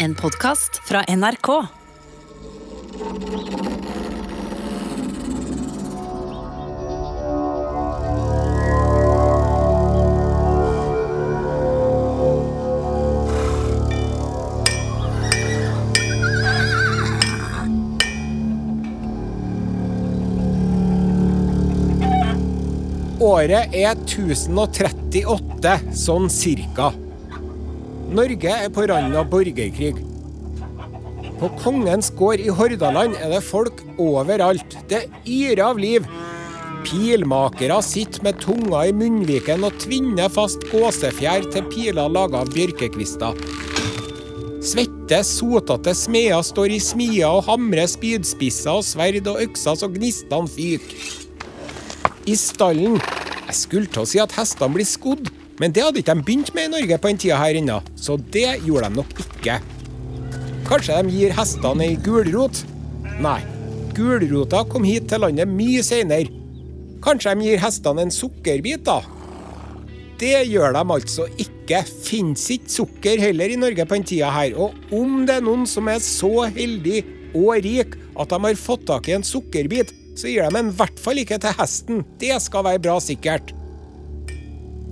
En podkast fra NRK. Året er 1038, sånn cirka. Norge er på randen av borgerkrig. På Kongens gård i Hordaland er det folk overalt. Det yrer av liv. Pilmakere sitter med tunga i munnviken og tvinner fast gåsefjær til piler laga av bjørkekvister. Svette, sotete smeder står i smia og hamrer spydspisser og sverd og økser så gnistene fyker. I stallen Jeg skulle til å si at hestene blir skodd, men det hadde ikke de begynt med i Norge på den tida her ennå, så det gjorde de nok ikke. Kanskje de gir hestene ei gulrot? Nei, gulrota kom hit til landet mye seinere. Kanskje de gir hestene en sukkerbit, da? Det gjør de altså ikke. Fins ikke sukker heller i Norge på den tida her. Og om det er noen som er så heldig og rik at de har fått tak i en sukkerbit, så gir de den i hvert fall ikke til hesten. Det skal være bra sikkert.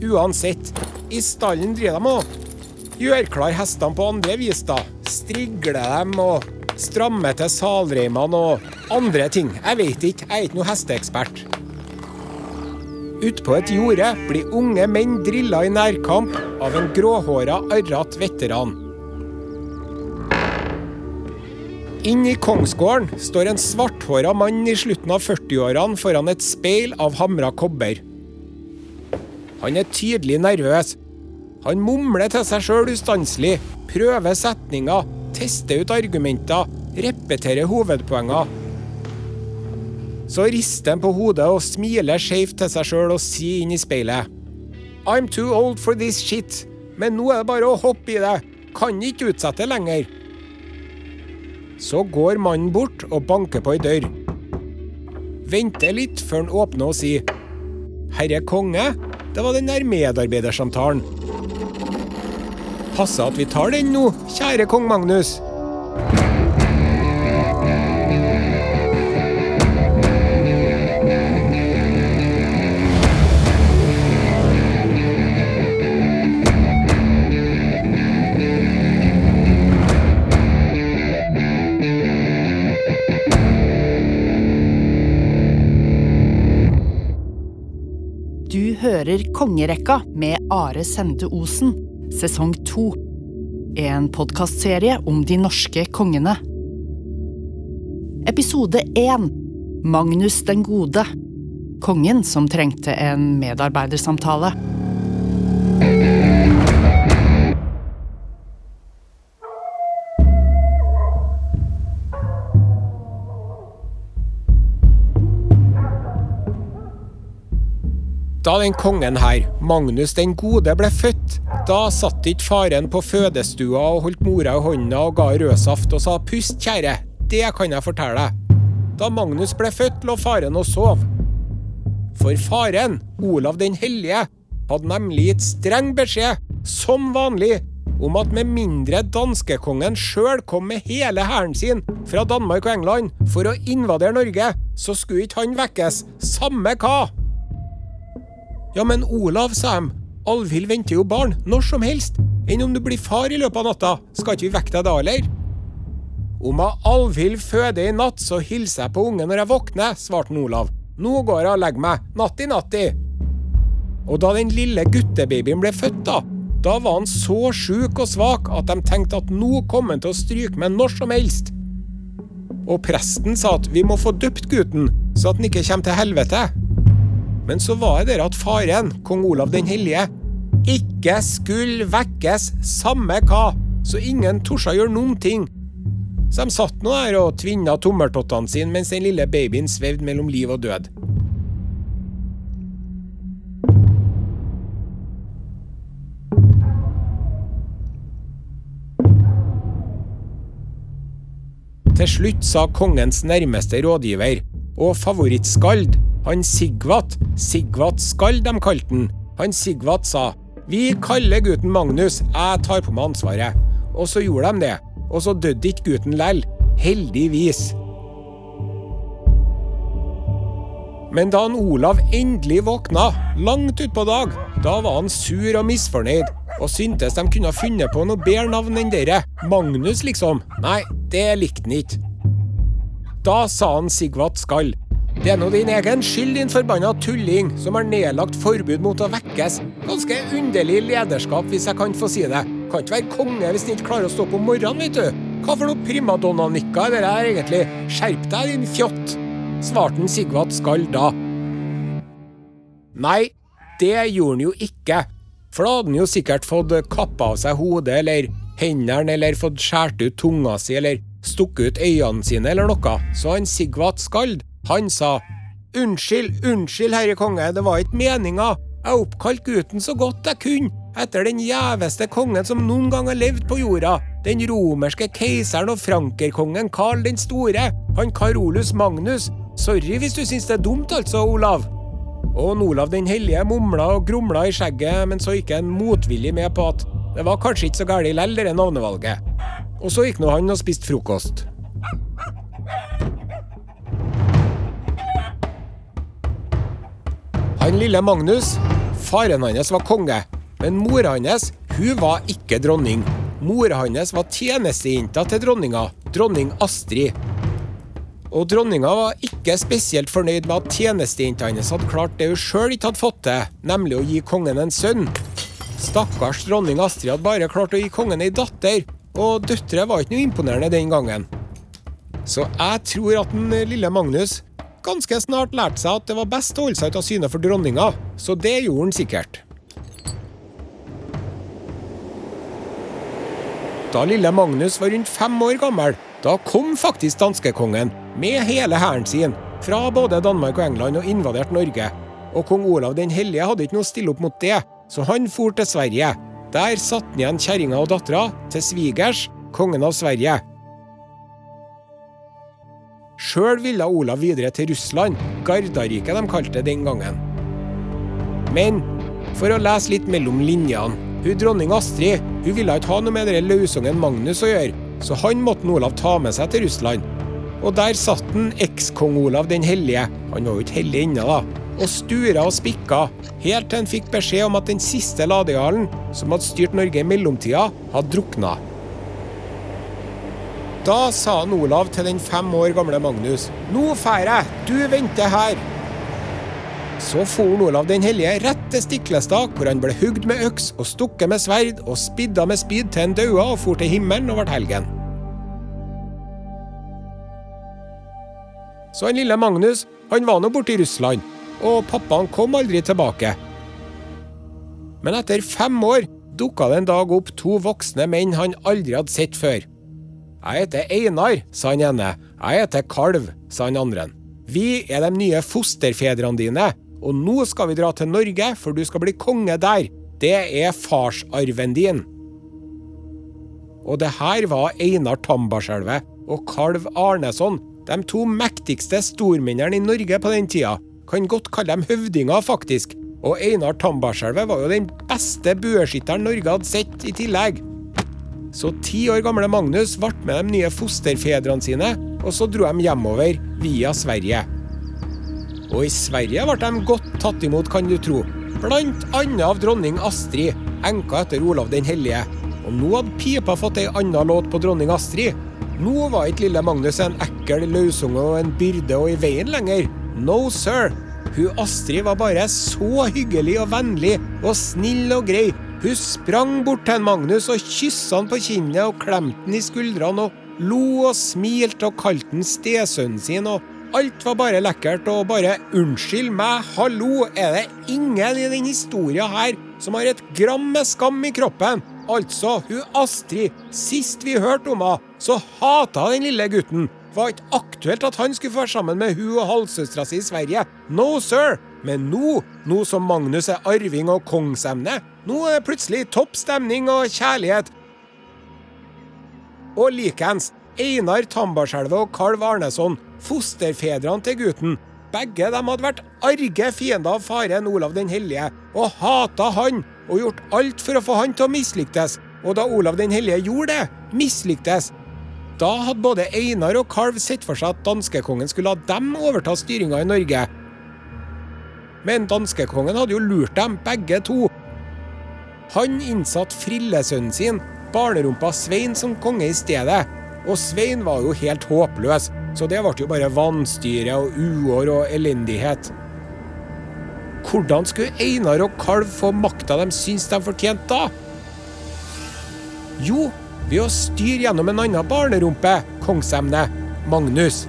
Uansett, i stallen driver de og gjør klar hestene på andre vis, da. Strigler dem og strammer til salreimene og andre ting. Jeg vet ikke, jeg er ikke noe hesteekspert. Utpå et jorde blir unge menn drilla i nærkamp av en gråhåra, arrat veteran. Inn i kongsgården står en svarthåra mann i slutten av 40-årene foran et speil av hamra kobber. Han er tydelig nervøs. Han mumler til seg sjøl ustanselig, prøver setninger, tester ut argumenter, repeterer hovedpoenger. Så rister han på hodet og smiler skjevt til seg sjøl og sier inn i speilet. I'm too old for this shit, men nå er det bare å hoppe i det. Kan ikke utsette lenger. Så går mannen bort og banker på ei dør. Venter litt før han åpner og sier Herre konge, det var den der medarbeidersamtalen. Passer at vi tar den nå, kjære kong Magnus. Hører Kongerekka med Are Sende Osen, sesong to. En podkastserie om de norske kongene. Episode én Magnus den gode. Kongen som trengte en medarbeidersamtale. Da den kongen her, Magnus den gode, ble født, da satt ikke faren på fødestua og holdt mora i hånda og ga rødsaft og sa 'pust, kjære', det kan jeg fortelle deg. Da Magnus ble født, lå faren og sov. For faren, Olav den hellige, hadde nemlig gitt streng beskjed, som vanlig, om at med mindre danskekongen sjøl kom med hele hæren sin fra Danmark og England for å invadere Norge, så skulle ikke han vekkes, samme hva. Ja, men Olav, sa de, Alvhild venter jo barn, når som helst. Enn om du blir far i løpet av natta, skal ikke vi vekke deg da, eller? Om jeg Alvhild føder i natt, så hilser jeg på ungen når jeg våkner, svarte Olav. Nå går jeg og legger meg, natti natti. Og da den lille guttebabyen ble født, da, da var han så sjuk og svak at de tenkte at nå kom han til å stryke med når som helst. Og presten sa at vi må få døpt gutten, så at han ikke kommer til helvete. Men så var det at faren, kong Olav den hellige, ikke skulle vekkes, samme hva, så ingen torde gjøre noen ting. Så de satt nå der og tvinna tommeltottene sine mens den lille babyen svevde mellom liv og død. Til slutt sa kongens nærmeste rådgiver og favorittskald, han Sigvat, Sigvat skal de kalte han, han Sigvat sa vi kaller gutten Magnus, jeg tar på meg ansvaret. Og så gjorde de det. og så døde ikke gutten lell. Heldigvis. Men da han Olav endelig våkna, langt utpå dag, da var han sur og misfornøyd, og syntes de kunne ha funnet på noe bedre navn enn dere. Magnus, liksom. Nei, det likte han ikke. Da sa han Sigvat Skall. Det er nå din egen skyld, din forbanna tulling, som har nedlagt forbud mot å vekkes. Ganske underlig lederskap, hvis jeg kan få si det. Kan ikke være konge hvis den ikke klarer å stå på morgenen, vet du. Hva for noe primadonna-nikka er det her egentlig? Skjerp deg, din fjott! svarte Sigvat Skall da. Nei, det gjorde han jo ikke. For da hadde han jo sikkert fått kappa av seg hodet eller hendene, eller fått skåret ut tunga si, eller stukket ut øynene sine, eller noe. Så han Sigvat Skald, han sa Unnskyld, unnskyld, herre konge, det var ikke meninga. Jeg oppkalte gutten så godt jeg kunne, etter den gjeveste kongen som noen gang har levd på jorda. Den romerske keiseren og frankerkongen Karl den store. Han Karolus Magnus. Sorry hvis du syns det er dumt, altså, Olav. Og Olav den hellige mumla og grumla i skjegget, men så gikk han motvillig med på at det var kanskje ikke så galt lell, det navnevalget. Og så gikk nå han og spiste frokost. Han lille Magnus, faren hans var konge, men mora hans, hun var ikke dronning. Mora hans var tjenestejenta til dronninga, dronning Astrid. Og dronninga var ikke spesielt fornøyd med at tjenestejenta hennes hadde klart det hun sjøl ikke hadde fått til, nemlig å gi kongen en sønn. Stakkars dronning Astrid hadde bare klart å gi kongen ei datter, og døtre var ikke noe imponerende den gangen. Så jeg tror at den lille Magnus ganske snart lærte seg at det var best å holde seg ut av syne for dronninga, så det gjorde han sikkert. Da lille Magnus var rundt fem år gammel, da kom faktisk danskekongen med hele hæren sin fra både Danmark og England og invaderte Norge. Og kong Olav den hellige hadde ikke noe å stille opp mot det, så han for til Sverige. Der satte han igjen kjerringa og dattera til svigers, kongen av Sverige. Sjøl ville Olav videre til Russland, Gardariket de kalte det den gangen. Men for å lese litt mellom linjene hun Dronning Astrid hun ville ikke ha noe med den løsungen Magnus å gjøre, så han måtte Olav ta med seg til Russland. Og der satt den ekskong Olav den hellige, han var jo ikke hellig ennå, da, og stura og spikka, helt til han fikk beskjed om at den siste ladejarlen, som hadde styrt Norge i mellomtida, hadde drukna. Da sa han Olav til den fem år gamle Magnus, nå fær jeg, du venter her. Så for Olav den hellige rett til Stiklestad, hvor han ble hugd med øks og stukket med sverd og spidda med spyd til han daua og for til himmelen og ble helgen. Så han lille Magnus, han var nå borte i Russland, og pappaen kom aldri tilbake. Men etter fem år dukka det en dag opp to voksne menn han aldri hadde sett før. Jeg heter Einar, sa han ene. Jeg heter Kalv, sa han andre. Vi er de nye fosterfedrene dine, og nå skal vi dra til Norge, for du skal bli konge der. Det er farsarven din. Og det her var Einar Tambarskjelvet og Kalv Arneson, de to mektigste stormennene i Norge på den tida. Kan godt kalle dem høvdinger, faktisk. Og Einar Tambarskjelvet var jo den beste bueskytteren Norge hadde sett i tillegg. Så ti år gamle Magnus ble med de nye fosterfedrene sine, og så dro de hjemover via Sverige. Og i Sverige ble de godt tatt imot, kan du tro. Blant annet av dronning Astrid, enka etter Olav den hellige. Og nå hadde pipa fått ei anna låt på dronning Astrid. Nå var ikke lille Magnus en ekkel løsunge og en byrde og i veien lenger. No, sir. Hun Astrid var bare så hyggelig og vennlig og snill og grei hun sprang bort til Magnus og kyssa han på kinnet og klemte han i skuldrene og lo og smilte og kalte han stesønnen sin. og Alt var bare lekkert og bare 'unnskyld meg, hallo', er det ingen i denne historien her som har et gram med skam i kroppen? Altså, hun Astrid, sist vi hørte om henne, så hata den lille gutten. Var ikke aktuelt at han skulle få være sammen med hun og halvsøstera si i Sverige. No, sir! Men nå, nå som Magnus er arving og kongsemne, nå er det plutselig topp stemning og kjærlighet. Og likeens, Einar Tambarskjelvet og Kalv Arneson, fosterfedrene til gutten, begge de hadde vært arge fiender av faren Olav den hellige, og hata han, og gjort alt for å få han til å mislyktes. Og da Olav den hellige gjorde det, mislyktes. Da hadde både Einar og Kalv sett for seg at danskekongen skulle la dem overta styringa i Norge. Men danskekongen hadde jo lurt dem, begge to. Han innsatte frillesønnen sin, barnerumpa Svein, som konge i stedet. Og Svein var jo helt håpløs, så det ble jo bare vanstyre og uår og elendighet. Hvordan skulle Einar og Kalv få makta de syns de fortjente da? Jo, ved å styre gjennom en annen barnerumpe, kongsemne, Magnus.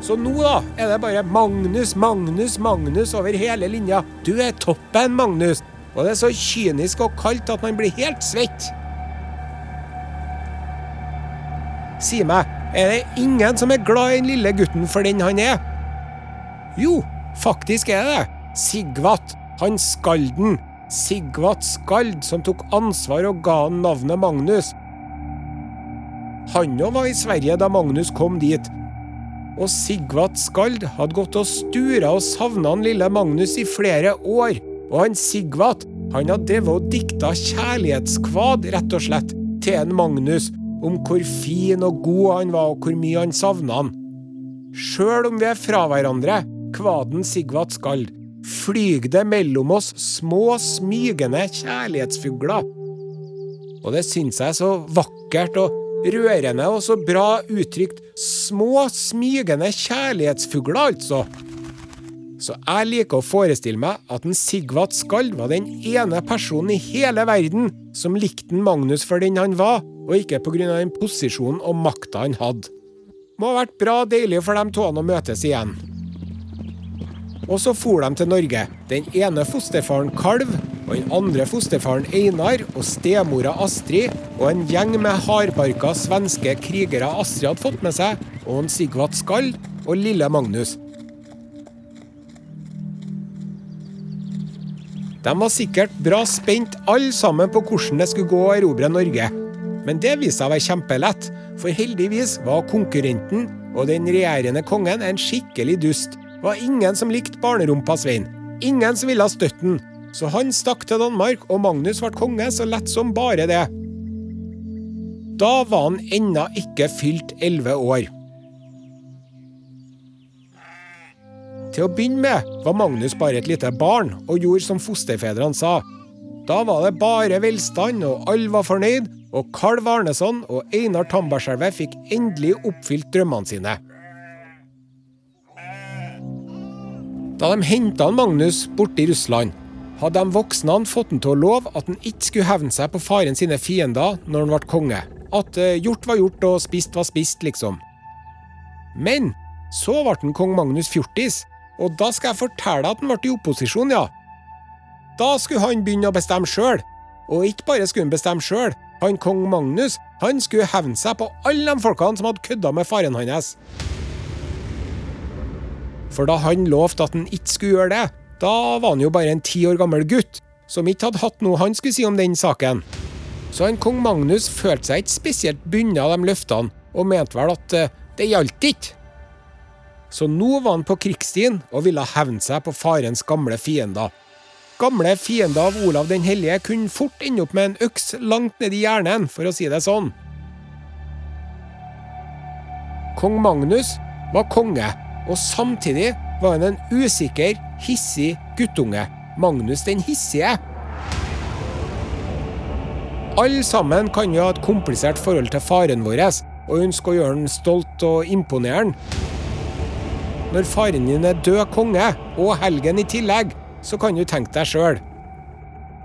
Så nå da er det bare Magnus, Magnus, Magnus over hele linja. Du er toppen, Magnus. Og det er så kynisk og kaldt at man blir helt svett. Si meg, er det ingen som er glad i den lille gutten for den han er? Jo, faktisk er det. Sigvat, han skalden. Sigvat Skald, som tok ansvar og ga han navnet Magnus. Han òg var i Sverige da Magnus kom dit. Og Sigvat Skald hadde gått og stura og savna han lille Magnus i flere år. Og han Sigvat han hadde drevet og dikta kjærlighetskvad, rett og slett, til en Magnus om hvor fin og god han var, og hvor mye han savna han. Sjøl om vi er fra hverandre, kvaden Sigvat Skald, flyg det mellom oss små, smygende kjærlighetsfugler. Og det syns jeg er så vakkert og rørende og så bra uttrykt. Små, smygende kjærlighetsfugler, altså. Så jeg liker å forestille meg at en Sigvat Skald var den ene personen i hele verden som likte en Magnus for den han var, og ikke pga. den posisjonen og makta han hadde. Må ha vært bra deilig for dem to å møtes igjen. Og så for de til Norge. Den ene fosterfaren Kalv, og den andre fosterfaren Einar, og stemora Astrid, og en gjeng med hardbarka svenske krigere Astrid hadde fått med seg, og en Sigvat Skald og lille Magnus. De var sikkert bra spent alle sammen på hvordan det skulle gå å erobre Norge. Men det viste seg å være kjempelett, for heldigvis var konkurrenten og den regjerende kongen en skikkelig dust Det var ingen som likte barnerumpa Svein. Ingen som ville støtte den. Så han stakk til Danmark, og Magnus ble konge så lett som bare det. Da var han ennå ikke fylt elleve år. Til å begynne med var Magnus bare et lite barn, og gjorde som fosterfedrene sa. Da var det bare velstand, og alle var fornøyd, og Kalv Arneson og Einar Tambarskjelvet fikk endelig oppfylt drømmene sine. Da de henta Magnus borte i Russland, hadde de voksne fått han til å love at han ikke skulle hevne seg på faren sine fiender når han ble konge. At gjort var gjort og spist var spist, liksom. Men så ble han kong Magnus fjortis, og da skal jeg fortelle at han ble i opposisjon, ja. Da skulle han begynne å bestemme sjøl. Og ikke bare skulle han bestemme sjøl, han kong Magnus han skulle hevne seg på alle de folkene som hadde kødda med faren hans. For da han lovte at han ikke skulle gjøre det, da var han jo bare en ti år gammel gutt, som ikke hadde hatt noe han skulle si om den saken. Så han kong Magnus følte seg ikke spesielt bundet av de løftene, og mente vel at uh, det gjaldt ikke. Så nå var han på krigsstien og ville hevne seg på farens gamle fiender. Gamle fiender av Olav den hellige kunne fort ende opp med en øks langt nedi hjernen, for å si det sånn. Kong Magnus var konge, og samtidig var han en usikker, hissig guttunge. Magnus den hissige. Alle sammen kan jo ha et komplisert forhold til faren vår og ønske å gjøre han stolt og imponere han. Når faren din er død konge, og helgen i tillegg, så kan du tenke deg sjøl.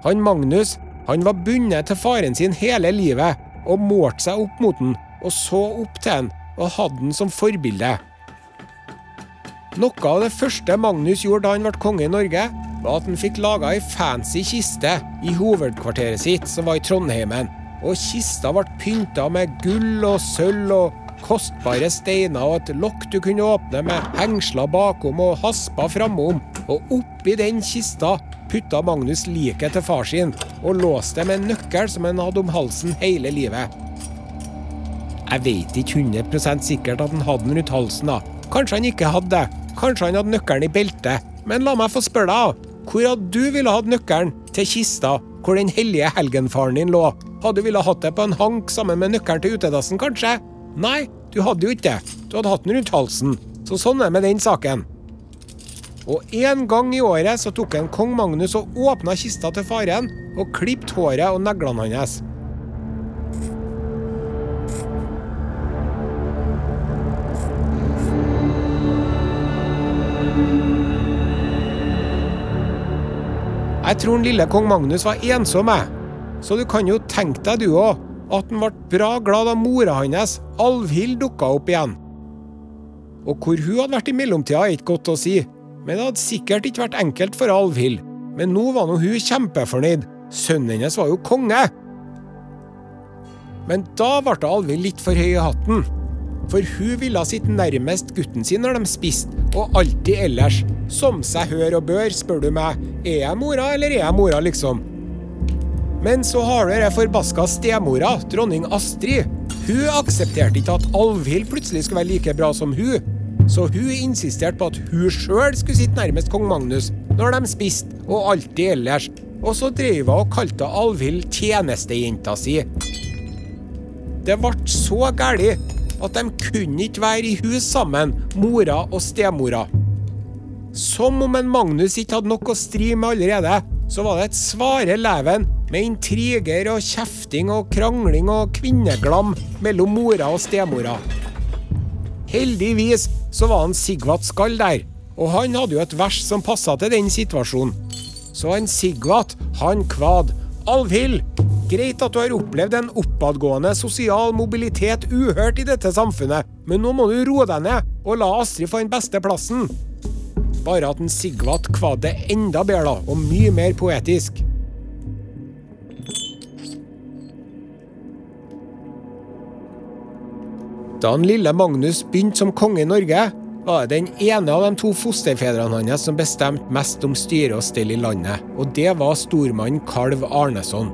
Han Magnus han var bundet til faren sin hele livet og målte seg opp mot den og så opp til han og hadde den som forbilde. Noe av det første Magnus gjorde da han ble konge i Norge, var at han fikk laga ei fancy kiste i hovedkvarteret sitt, som var i Trondheimen. Og kista ble pynta med gull og sølv og kostbare steiner og et lokk du kunne åpne med hengsler bakom og hasper framom. Og oppi den kista putta Magnus liket til far sin, og låste det med en nøkkel som han hadde om halsen hele livet. Jeg vet ikke 100 sikkert at han hadde den rundt halsen, da. Kanskje han ikke hadde det. Kanskje han hadde nøkkelen i beltet. Men la meg få spørre deg, hvor hadde du ville hatt nøkkelen til kista hvor den hellige helgenfaren din lå? Hadde du ville hatt det på en hank sammen med nøkkelen til utedassen, kanskje? Nei, du hadde jo ikke det. Du hadde hatt den rundt halsen. Så sånn er det med den saken. Og en gang i året så tok en kong Magnus og åpna kista til faren og klippet håret og neglene hans. Jeg tror den lille kong Magnus var ensom, jeg. Så du kan jo tenke deg du òg, at han ble bra glad da mora hans, Alvhild, dukka opp igjen. Og hvor hun hadde vært i mellomtida, er ikke godt å si, men det hadde sikkert ikke vært enkelt for Alvhild. Men nå var nå hun kjempefornøyd. Sønnen hennes var jo konge. Men da ble Alvhild litt for høy i hatten. For hun ville sitte nærmest gutten sin når de spiste, og alltid ellers. Som seg hør og bør, spør du meg. Er jeg mora, eller er jeg mora, liksom? Men så har du den forbaska stemora, dronning Astrid. Hun aksepterte ikke at Alvhild plutselig skulle være like bra som hun. Så hun insisterte på at hun sjøl skulle sitte nærmest kong Magnus når de spiste, og alltid ellers. Og så dreiv hun og kalte Alvhild tjenestejenta si. Det ble så galt at de kunne ikke være i hus sammen, mora og stemora. Som om en Magnus ikke hadde nok å stri med allerede, så var det et svare leven med intriger og kjefting og krangling og kvinneglam mellom mora og stemora. Heldigvis så var han Sigvat Skall der, og han hadde jo et vers som passa til den situasjonen. Så han Sigvat, han kvad. Alvhild, Greit at du har opplevd en oppadgående sosial mobilitet uhørt i dette samfunnet, men nå må du roe deg ned og la Astrid få den beste plassen. Bare at en Sigvat kvad det enda bedre, og mye mer poetisk. Da han lille Magnus begynte som konge i Norge, var det den ene av de to fosterfedrene hans som bestemte mest om styre og stell i landet, og det var stormannen Kalv Arneson.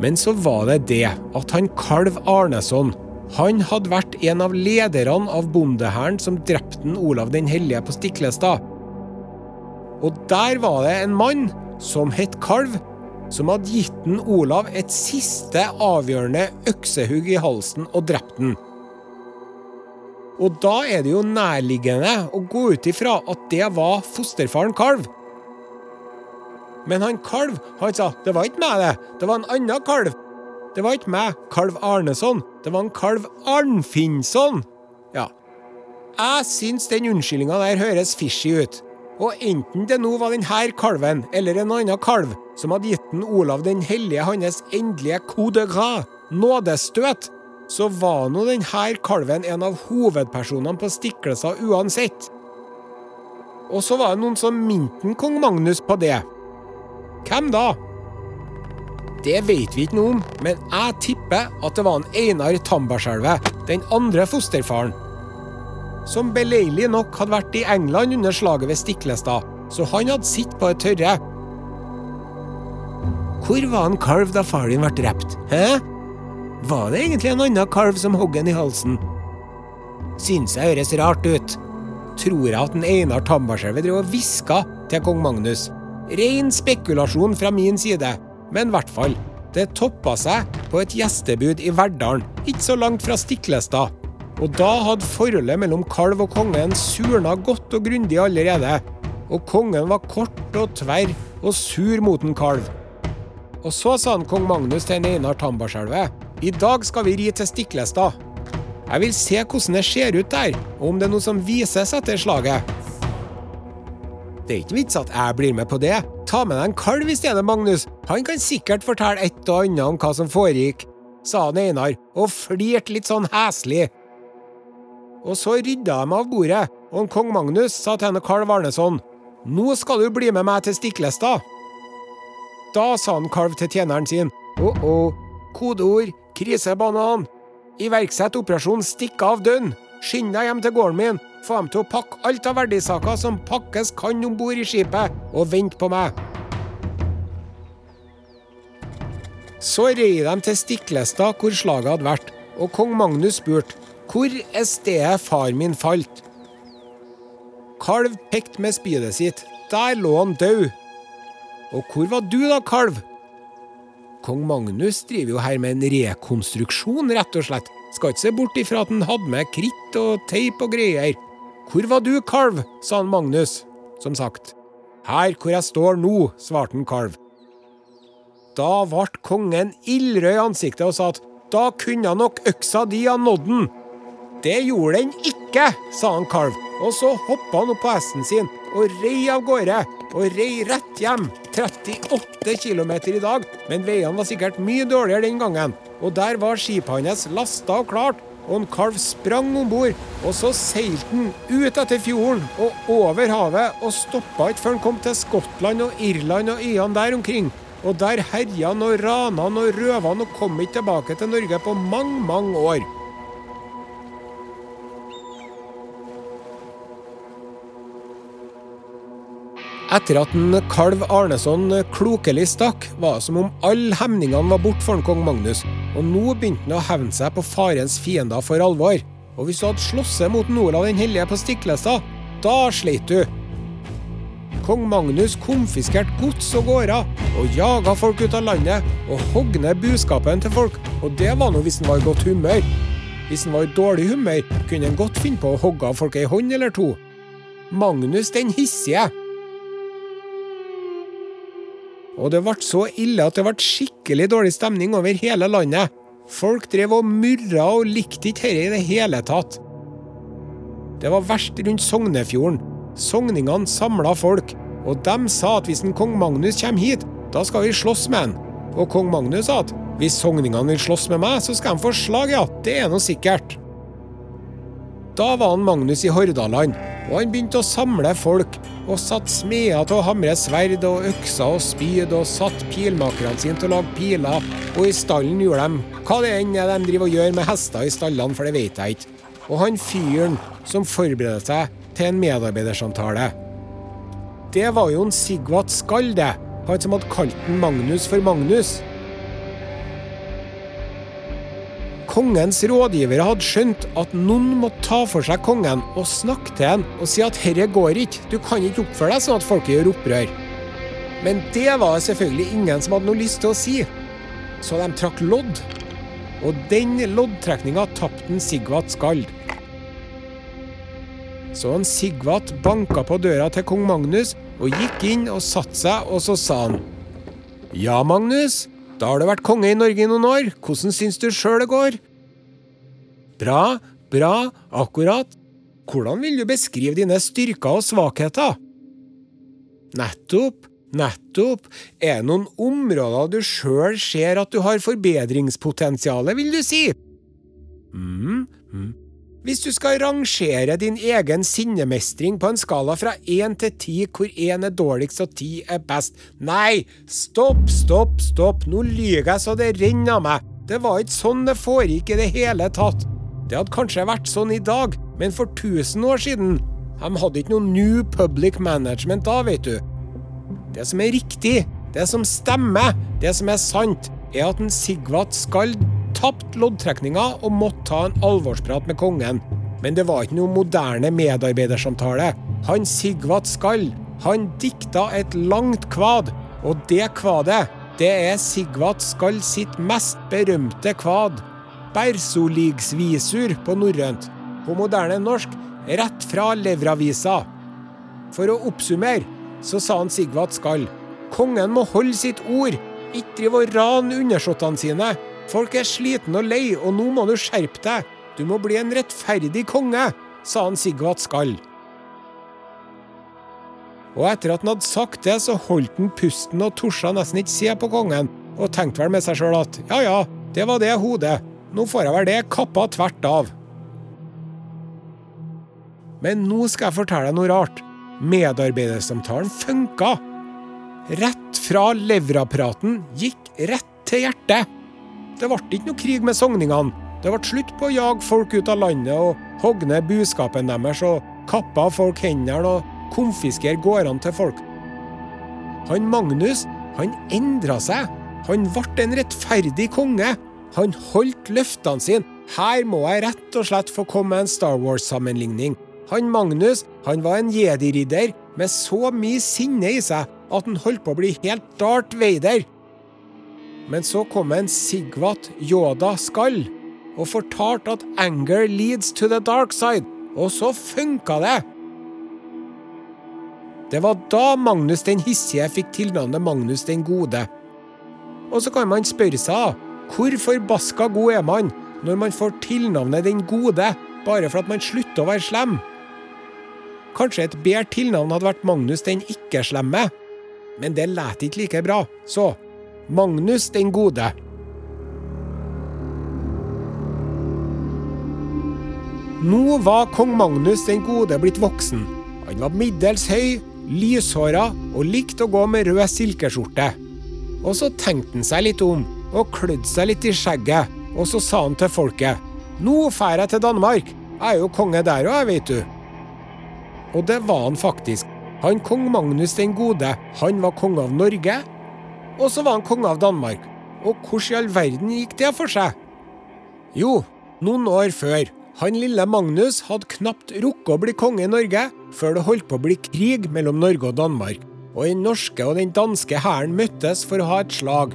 Men så var det det at han Kalv Arneson han hadde vært en av lederne av bondehæren som drepte Olav den hellige på Stiklestad. Og der var det en mann som het Kalv, som hadde gitt den Olav et siste avgjørende øksehugg i halsen og drept den. Og da er det jo nærliggende å gå ut ifra at det var fosterfaren Kalv. Men han kalv, han sa det var ikke meg, det. Det var en annen kalv. Det var ikke meg, kalv Arneson. Det var en kalv Arnfinnsson. Ja. Jeg syns den unnskyldninga der høres fishy ut. Og enten det nå var denne kalven eller en annen kalv som hadde gitt den Olav den hellige hans endelige coup de gras, nådestøt, så var nå denne kalven en av hovedpersonene på Stiklestad uansett. Og så var det noen som minte kong Magnus på det. Hvem da? Det vet vi ikke noe om, men jeg tipper at det var en Einar Tambarskjelve, den andre fosterfaren. Som beleilig nok hadde vært i England under slaget ved Stiklestad, så han hadde sittet på det tørre. Hvor var en kalv da far din ble drept? Hæ? Var det egentlig en annen kalv som hogg en i halsen? Syns jeg høres rart ut. Tror jeg at en Einar Tambarskjelve drev og hviska til kong Magnus. Ren spekulasjon fra min side, men i hvert fall. Det toppa seg på et gjestebud i Verdalen, ikke så langt fra Stiklestad. Og da hadde forholdet mellom kalv og kongen surna godt og grundig allerede. Og kongen var kort og tverr og sur mot en kalv. Og så sa han kong Magnus til Einar Tambarskjelve. I dag skal vi ri til Stiklestad. Jeg vil se hvordan det ser ut der, og om det er noe som vises etter slaget. Det er ikke vits at jeg blir med på det. Ta med deg en kalv i stedet, Magnus. Han kan sikkert fortelle et og annet om hva som foregikk, sa han Einar og flirte litt sånn heslig. Og så rydda de av bordet, og kong Magnus sa til henne Karl Varneson nå skal du bli med meg til Stiklestad. Da sa han Kalv til tjeneren sin, å-å, kodeord, krisebanan, iverksett operasjon stikk av dønn, skynd deg hjem til gården min, få dem til å pakke alt av verdisaker som pakkes kan om bord i skipet, og vent på meg. Så rei de til Stiklestad, hvor slaget hadde vært, og kong Magnus spurte hvor er stedet far min falt? Kalv pekte med spydet sitt. Der lå han død. Og hvor var du da, kalv? Kong Magnus driver jo her med en rekonstruksjon, rett og slett. Skal ikke se bort ifra at han hadde med kritt og teip og greier. Hvor var du, kalv? sa han Magnus, som sagt. Her hvor jeg står nå, svarte han kalv. Da ble kongen ildrød i ansiktet og sa at da kunne nok øksa di ha nådd den. Det gjorde den ikke, sa han kalv, og så hoppa han opp på hesten sin og rei av gårde. Og rei rett hjem. 38 km i dag, men veiene var sikkert mye dårligere den gangen. Og der var skipet hans lasta og klart, og en kalv sprang om bord. Og så seilte han ut etter fjorden og over havet, og stoppa ikke før han kom til Skottland og Irland og øyene der omkring. Og der herja han og rana han og røva han og kom ikke tilbake til Norge på mange, mange år. Etter at en kalv Arneson klokelig stakk, var det som om alle hemningene var borte for en kong Magnus, og nå begynte han å hevne seg på farens fiender for alvor. Og hvis du hadde slåss mot Olav den hellige på Stiklestad, da sleit du. Kong Magnus konfiskerte gods og gårder, og jaga folk ut av landet, og hogg buskapen til folk, og det var nå hvis han var i godt humør. Hvis han var i dårlig humør, kunne han godt finne på å hogge av folk ei hånd eller to. Magnus den hissige og det ble så ille at det ble skikkelig dårlig stemning over hele landet. Folk drev og murra og likte ikke dette i det hele tatt. Det var verst rundt Sognefjorden. Sogningene samla folk, og de sa at hvis en kong Magnus kommer hit, da skal vi slåss med han. Og kong Magnus sa at hvis sogningene vil slåss med meg, så skal de få slag, ja. Det er nå sikkert. Da var han Magnus i Hordaland, og han begynte å samle folk, og satt smeder til å hamre sverd og økser og spyd, og satt pilmakerne sine til å lage piler, og i stallen gjorde de hva det enn er de driver og gjør med hester i stallene, for det vet jeg ikke. Og han fyren som forbereder seg til en medarbeidersamtale, det var jo en Sigvat Skall. Han som hadde kalt den Magnus for Magnus. Kongens rådgivere hadde skjønt at noen måtte ta for seg kongen og snakke til ham og si at herre går ikke, du kan ikke oppføre deg sånn at folket gjør opprør. Men det var selvfølgelig ingen som hadde noe lyst til å si, så de trakk lodd. Og den loddtrekninga tapte Sigvat Skald. Så en Sigvat banka på døra til kong Magnus og gikk inn og satte seg, og så sa han Ja, Magnus, da har du vært konge i Norge i noen år. Hvordan syns du sjøl det går? Bra, bra, akkurat. Hvordan vil du beskrive dine styrker og svakheter? Nettopp, nettopp. Er det noen områder du sjøl ser at du har forbedringspotensial, vil du si? mm, mm. Hvis du skal rangere din egen sinnemestring på en skala fra én til ti, hvor én er dårligst og ti er best Nei, stopp, stopp, stopp, nå lyver jeg så det renner av meg. Det var ikke sånn det foregikk i det hele tatt. Det hadde kanskje vært sånn i dag, men for 1000 år siden De hadde ikke noe New Public Management da, vet du. Det som er riktig, det som stemmer, det som er sant, er at en Sigvat Skald tapte loddtrekninga og måtte ta en alvorsprat med kongen. Men det var ikke noe moderne medarbeidersamtale. Han Sigvat Skall, han dikta et langt kvad, og det kvadet, det er Sigvat Skall sitt mest berømte kvad. Bersoligsvisur på norrønt. På moderne norsk rett fra leveravisa. For å oppsummere så sa han Sigvat Skall kongen må holde sitt ord, ikke drive og rane undersåttene sine. Folk er slitne og lei, og nå må du skjerpe deg. Du må bli en rettferdig konge, sa han Sigvat Skall. Og etter at han hadde sagt det, så holdt han pusten og torde nesten ikke se på kongen, og tenkte vel med seg sjøl at ja ja, det var det hodet, nå får jeg vel det kappa tvert av. Men nå skal jeg fortelle deg noe rart. Medarbeidersamtalen funka. Rett fra levrapraten gikk rett til hjertet. Det ble ikke noe krig med sogningene. Det ble slutt på å jage folk ut av landet og hogge ned buskapen deres og kappe av folk hendene og konfiskere gårdene til folk. Han Magnus, han endra seg. Han ble en rettferdig konge. Han holdt løftene sine. Her må jeg rett og slett få komme med en Star Wars-sammenligning. Han Magnus han var en jedi-ridder med så mye sinne i seg at han holdt på å bli helt Darth Vader. men så kom en Sigvat Yoda Skall og fortalte at 'anger leads to the dark side', og så funka det! Det var da Magnus den hissige fikk tilnavnet Magnus den gode. Og så kan man spørre seg, hvor forbaska god er man når man får tilnavnet Den gode bare for at man slutter å være slem? Kanskje et bedre tilnavn hadde vært Magnus den ikke-slemme? Men det lærte ikke like bra, så Magnus den gode. Nå var kong Magnus den gode blitt voksen. Han var middels høy, lyshåra og likte å gå med rød silkeskjorte. Og så tenkte han seg litt om og klødde seg litt i skjegget, og så sa han til folket Nå drar jeg til Danmark. Jeg er jo konge der òg, vet du. Og det var han faktisk. Han kong Magnus den gode, han var konge av Norge, og så var han konge av Danmark. Og hvordan i all verden gikk det for seg? Jo, noen år før. Han lille Magnus hadde knapt rukket å bli konge i Norge før det holdt på å bli krig mellom Norge og Danmark. Og den norske og den danske hæren møttes for å ha et slag.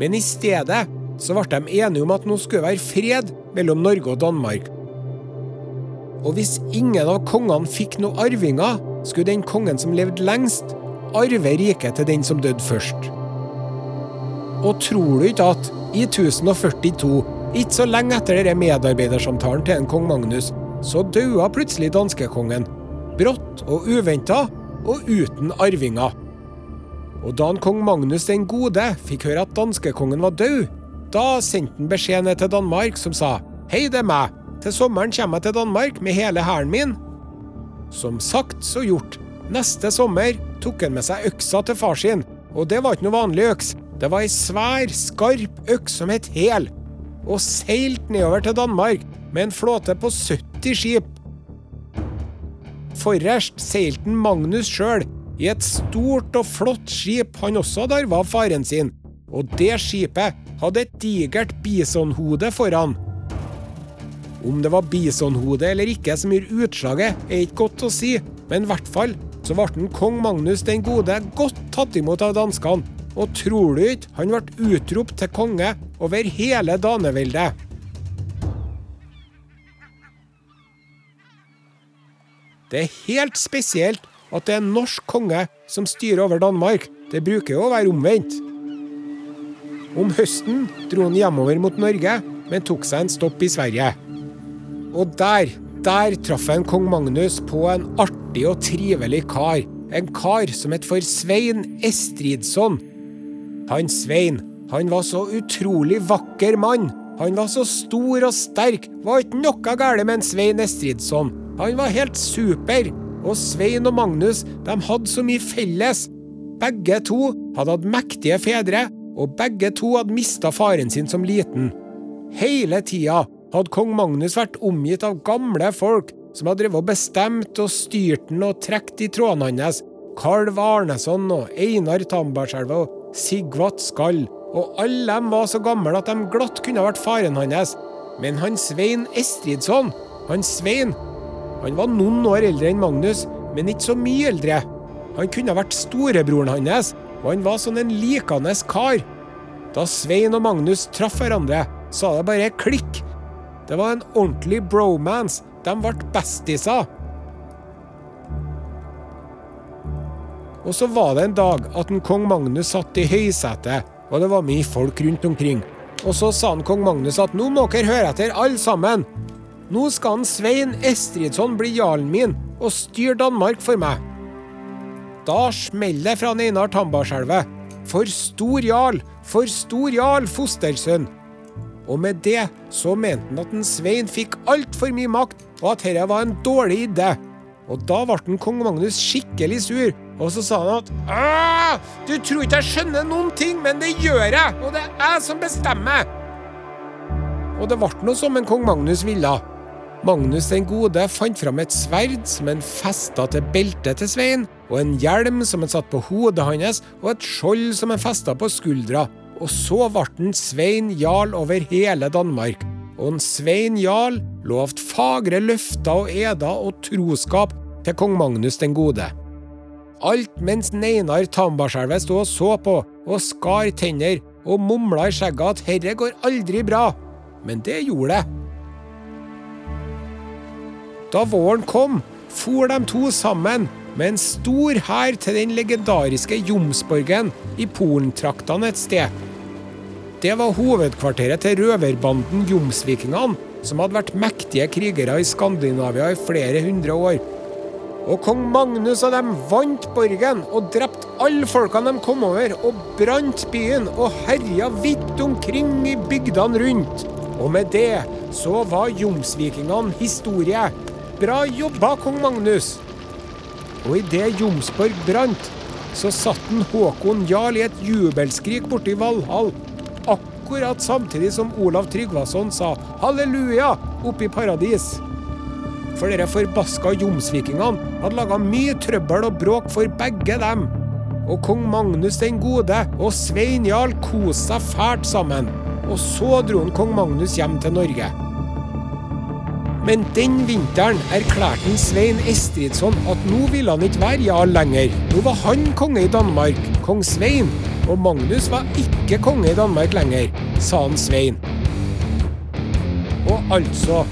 Men i stedet så ble de enige om at nå skulle være fred mellom Norge og Danmark. Og hvis ingen av kongene fikk noen arvinger, skulle den kongen som levde lengst, arve riket til den som døde først. Og tror du ikke at i 1042, ikke så lenge etter denne medarbeidersamtalen til en kong Magnus, så daua plutselig danskekongen. Brått og uventa, og uten arvinger. Og da han kong Magnus den gode fikk høre at danskekongen var død, da sendte han beskjed ned til Danmark, som sa Hei, det er meg. Til sommeren kommer jeg til Danmark med hele hæren min. Som sagt, så gjort. Neste sommer tok han med seg øksa til far sin, og det var ikke noe vanlig øks. Det var ei svær, skarp øks som het Hel, og seilte nedover til Danmark med en flåte på 70 skip. Forrest seilte Magnus sjøl, i et stort og flott skip han også av faren sin, og det skipet hadde et digert bisonhode foran. Om det var bisonhode eller ikke som gjorde utslaget, er ikke godt å si, men i hvert fall så ble den kong Magnus den gode godt tatt imot av danskene, og tror du ikke han ble utropt til konge over hele daneveldet? Det er helt spesielt at det er en norsk konge som styrer over Danmark. Det bruker jo å være omvendt. Om høsten dro han hjemover mot Norge, men tok seg en stopp i Sverige. Og der, der traff han kong Magnus på en artig og trivelig kar. En kar som het for Svein Estridsson. Han Svein, han var så utrolig vakker mann. Han var så stor og sterk, var ikke noe galt med en Svein Estridsson. Han var helt super. Og Svein og Magnus de hadde så mye felles. Begge to hadde hatt mektige fedre, og begge to hadde mista faren sin som liten. Hele tida hadde kong Magnus vært omgitt av gamle folk som hadde drevet og bestemt og styrt den og trukket i trådene hans. Kalv Arneson og Einar Tambarskjelva og Sigvat Skall. Og alle dem var så gamle at de glatt kunne vært faren hans. Men han Svein Estridsson, han Svein, han var noen år eldre enn Magnus, men ikke så mye eldre. Han kunne vært storebroren hans, og han var sånn en likende kar. Da Svein og Magnus traff hverandre, sa det bare klikk. Det var en ordentlig bromance. De ble bestiser. Og så var det en dag at en kong Magnus satt i høysetet, og det var mye folk rundt omkring. Og så sa han kong Magnus at nå må dere høre etter, alle sammen. Nå skal han Svein Estridsson bli jarlen min og styre Danmark for meg. Da smeller det fra Einar Tambarskjelvet. For stor jarl, for stor jarl, fostersønn. Og med det så mente han at en Svein fikk altfor mye makt, og at dette var en dårlig idé. Og da ble en kong Magnus skikkelig sur, og så sa han at Du tror ikke jeg skjønner noen ting, men det gjør jeg, og det er jeg som bestemmer. Og det ble noe som en kong Magnus ville. Magnus den gode fant fram et sverd som han festa til beltet til Svein, og en hjelm som han satte på hodet hans, og et skjold som han festa på skuldra. Og så ble han Svein jarl over hele Danmark. Og en Svein jarl lovte fagre løfter og eder og troskap til kong Magnus den gode. Alt mens Neinar Tambarskjelvet sto og så på og skar tenner og mumla i skjegget at herre går aldri bra. Men det gjorde det. Da våren kom, for de to sammen med en stor hær til den legendariske Jomsborgen i Polentraktene et sted. Det var hovedkvarteret til røverbanden Jomsvikingene, som hadde vært mektige krigere i Skandinavia i flere hundre år. Og kong Magnus og dem vant borgen og drepte alle folkene de kom over, og brant byen og herja vidt omkring i bygdene rundt. Og med det så var jomsvikingene historie. Bra jobba, kong Magnus! Og idet Jomsborg brant, så satt en Håkon Jarl i et jubelskrik borti Valhall. Akkurat samtidig som Olav Tryggvason sa halleluja oppe i paradis. For dere forbaska jomsvikingene hadde laga mye trøbbel og bråk for begge dem. Og kong Magnus den gode og Svein Jarl koste seg fælt sammen. Og så dro han kong Magnus hjem til Norge. Men den vinteren erklærte Svein Estridsson at nå ville han ikke være jarl lenger. Nå var han konge i Danmark, kong Svein. Og Magnus var ikke konge i Danmark lenger, sa han Svein. Og altså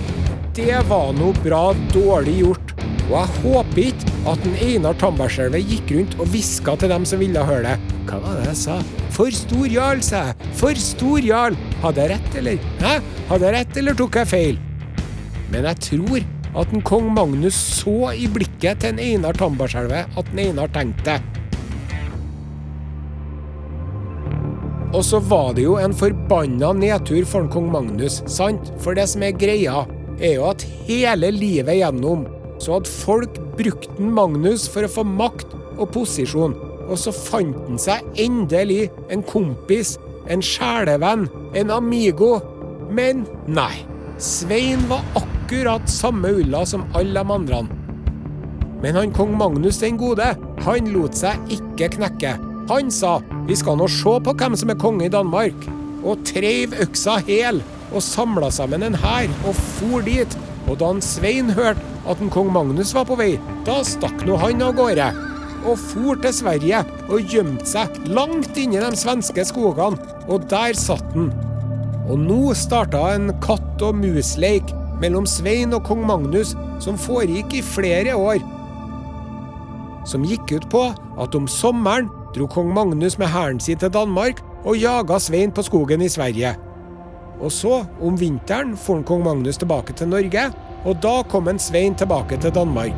Det var noe bra dårlig gjort. Og jeg håper ikke at en Einar Tambarskjelve gikk rundt og hviska til dem som ville høre det. Hva var det jeg sa? For stor jarl, sa jeg. For stor jarl. Hadde jeg rett, eller? Hæ? Hadde jeg rett, eller tok jeg feil? Men jeg tror at en kong Magnus så i blikket til en Einar Tambarskjelve at en Einar tenkte. Og så var det jo en forbanna nedtur for en kong Magnus, sant? For det som er greia, er jo at hele livet gjennom så hadde folk brukt en Magnus for å få makt og posisjon. Og så fant han seg endelig en kompis, en sjelevenn, en amigo. Men nei. Svein var akkurat samme ulla som alle de andre. Men han kong Magnus den gode, han lot seg ikke knekke. Han sa vi skal nå se på hvem som er konge i Danmark, og treiv øksa hel og samla sammen en hær og for dit. Og da Svein hørte at en kong Magnus var på vei, da stakk nå han av gårde. Og for til Sverige og gjemte seg langt inni de svenske skogene, og der satt han. Og nå starta en katt og mus-leik mellom Svein og kong Magnus som foregikk i flere år. Som gikk ut på at om sommeren dro kong Magnus med hæren sin til Danmark og jaga Svein på skogen i Sverige. Og så, om vinteren, for kong Magnus tilbake til Norge, og da kom en Svein tilbake til Danmark.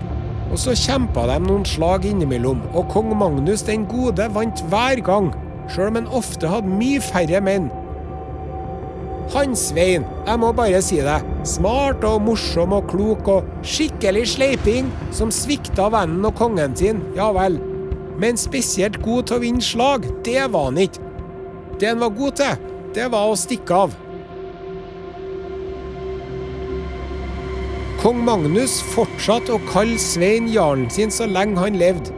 Og så kjempa de noen slag innimellom, og kong Magnus den gode vant hver gang, sjøl om han ofte hadde mye færre menn. Han Svein, jeg må bare si det, smart og morsom og klok og skikkelig sleiping, som svikta vennen og kongen sin, ja vel. Men spesielt god til å vinne slag, det var han ikke. Det han var god til, det var å stikke av. Kong Magnus fortsatte å kalle Svein jarlen sin så lenge han levde.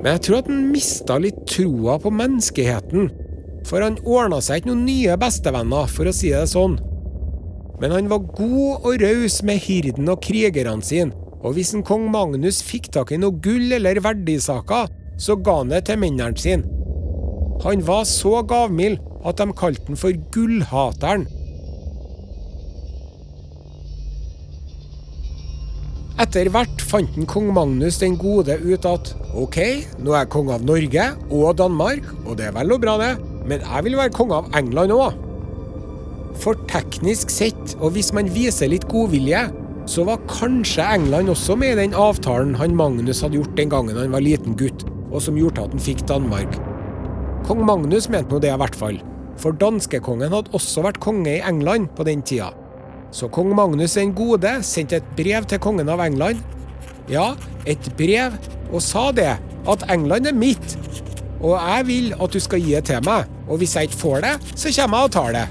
Men jeg tror at han mista litt troa på menneskeheten. For han ordna seg ikke noen nye bestevenner, for å si det sånn. Men han var god og raus med hirden og krigerne sine, og hvis en kong Magnus fikk tak i noe gull eller verdisaker, så ga han det til mennene sine. Han var så gavmild at de kalte han for Gullhateren. Etter hvert fant en kong Magnus den gode ut at OK, nå er jeg konge av Norge og Danmark, og det er vel og bra, det, men jeg vil være konge av England òg. For teknisk sett, og hvis man viser litt godvilje, så var kanskje England også med i den avtalen han Magnus hadde gjort den gangen han var liten gutt, og som gjorde at han fikk Danmark. Kong Magnus mente nå det, i hvert fall. For danskekongen hadde også vært konge i England på den tida. Så kong Magnus den gode sendte et brev til kongen av England. Ja, et brev, og sa det, at England er mitt. Og jeg vil at du skal gi det til meg, og hvis jeg ikke får det, så kommer jeg og tar det.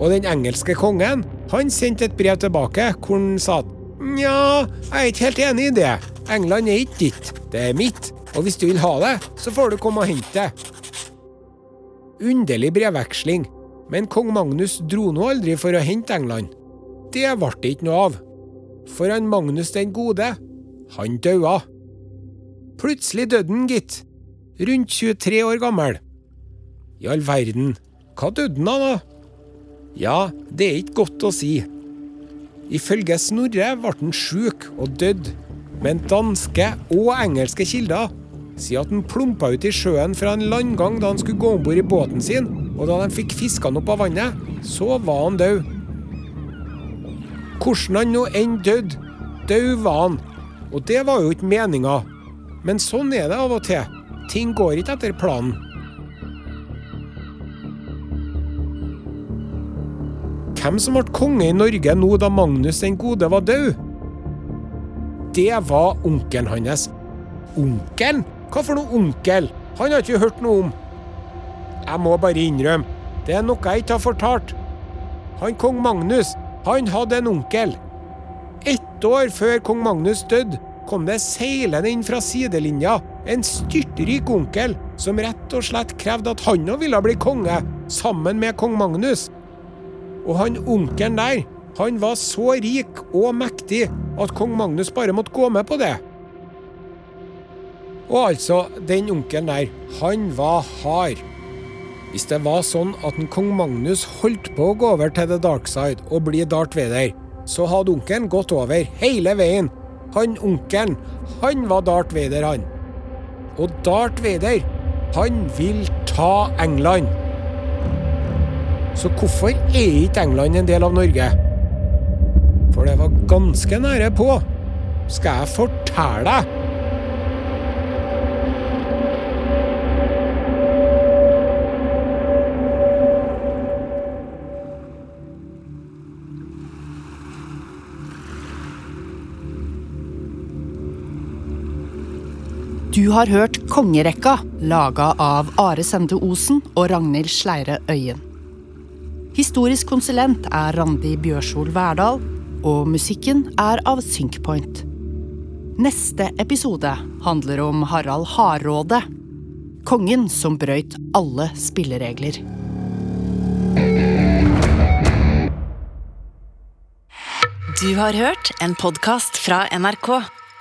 Og den engelske kongen, han sendte et brev tilbake hvor han sa at nja, jeg er ikke helt enig i det. England er ikke ditt, det er mitt. Og hvis du vil ha det, så får du komme og hente det. Underlig brevveksling, men kong Magnus dro nå aldri for å hente England. Det ble det ikke noe av. For han Magnus den gode, han daua. Plutselig døde han, gitt. Rundt 23 år gammel. I all verden, hva døde han av, da? Ja, det er ikke godt å si. Ifølge Snorre ble han sjuk og døde, men danske og engelske kilder sier at han plumpa ut i sjøen fra en landgang da han skulle gå om bord i båten sin, og da de fikk fiska han opp av vannet, så var han død. Hvordan han nå enn døde, død var han. Og det var jo ikke meninga. Men sånn er det av og til. Ting går ikke etter planen. Hvem som ble konge i Norge nå da Magnus den gode var død? Det var onkelen hans. Onkelen? Hva for noe onkel? Han har ikke hørt noe om. Jeg må bare innrømme, det er noe jeg ikke har fortalt. Han kong Magnus, han hadde en onkel. Ett år før kong Magnus døde, kom det seilende inn fra sidelinja en styrtrik onkel som rett og slett krevde at han òg ville bli konge, sammen med kong Magnus. Og han onkelen der, han var så rik og mektig at kong Magnus bare måtte gå med på det. Og altså, den onkelen der, han var hard. Hvis det var sånn at en kong Magnus holdt på å gå over til the dark side og bli Darth Vader, så hadde onkelen gått over hele veien. Han onkelen, han var Darth Vader, han. Og Darth Vader, han vil ta England. Så hvorfor er ikke England en del av Norge? For det var ganske nære på. Skal jeg fortelle deg? Du har hørt Kongerekka, laga av Are Sende Osen og Ragnhild Sleire Øyen. Historisk konsulent er Randi Bjørsol Verdal, og musikken er av Synkpoint. Neste episode handler om Harald Hardråde. Kongen som brøyt alle spilleregler. Du har hørt en podkast fra NRK.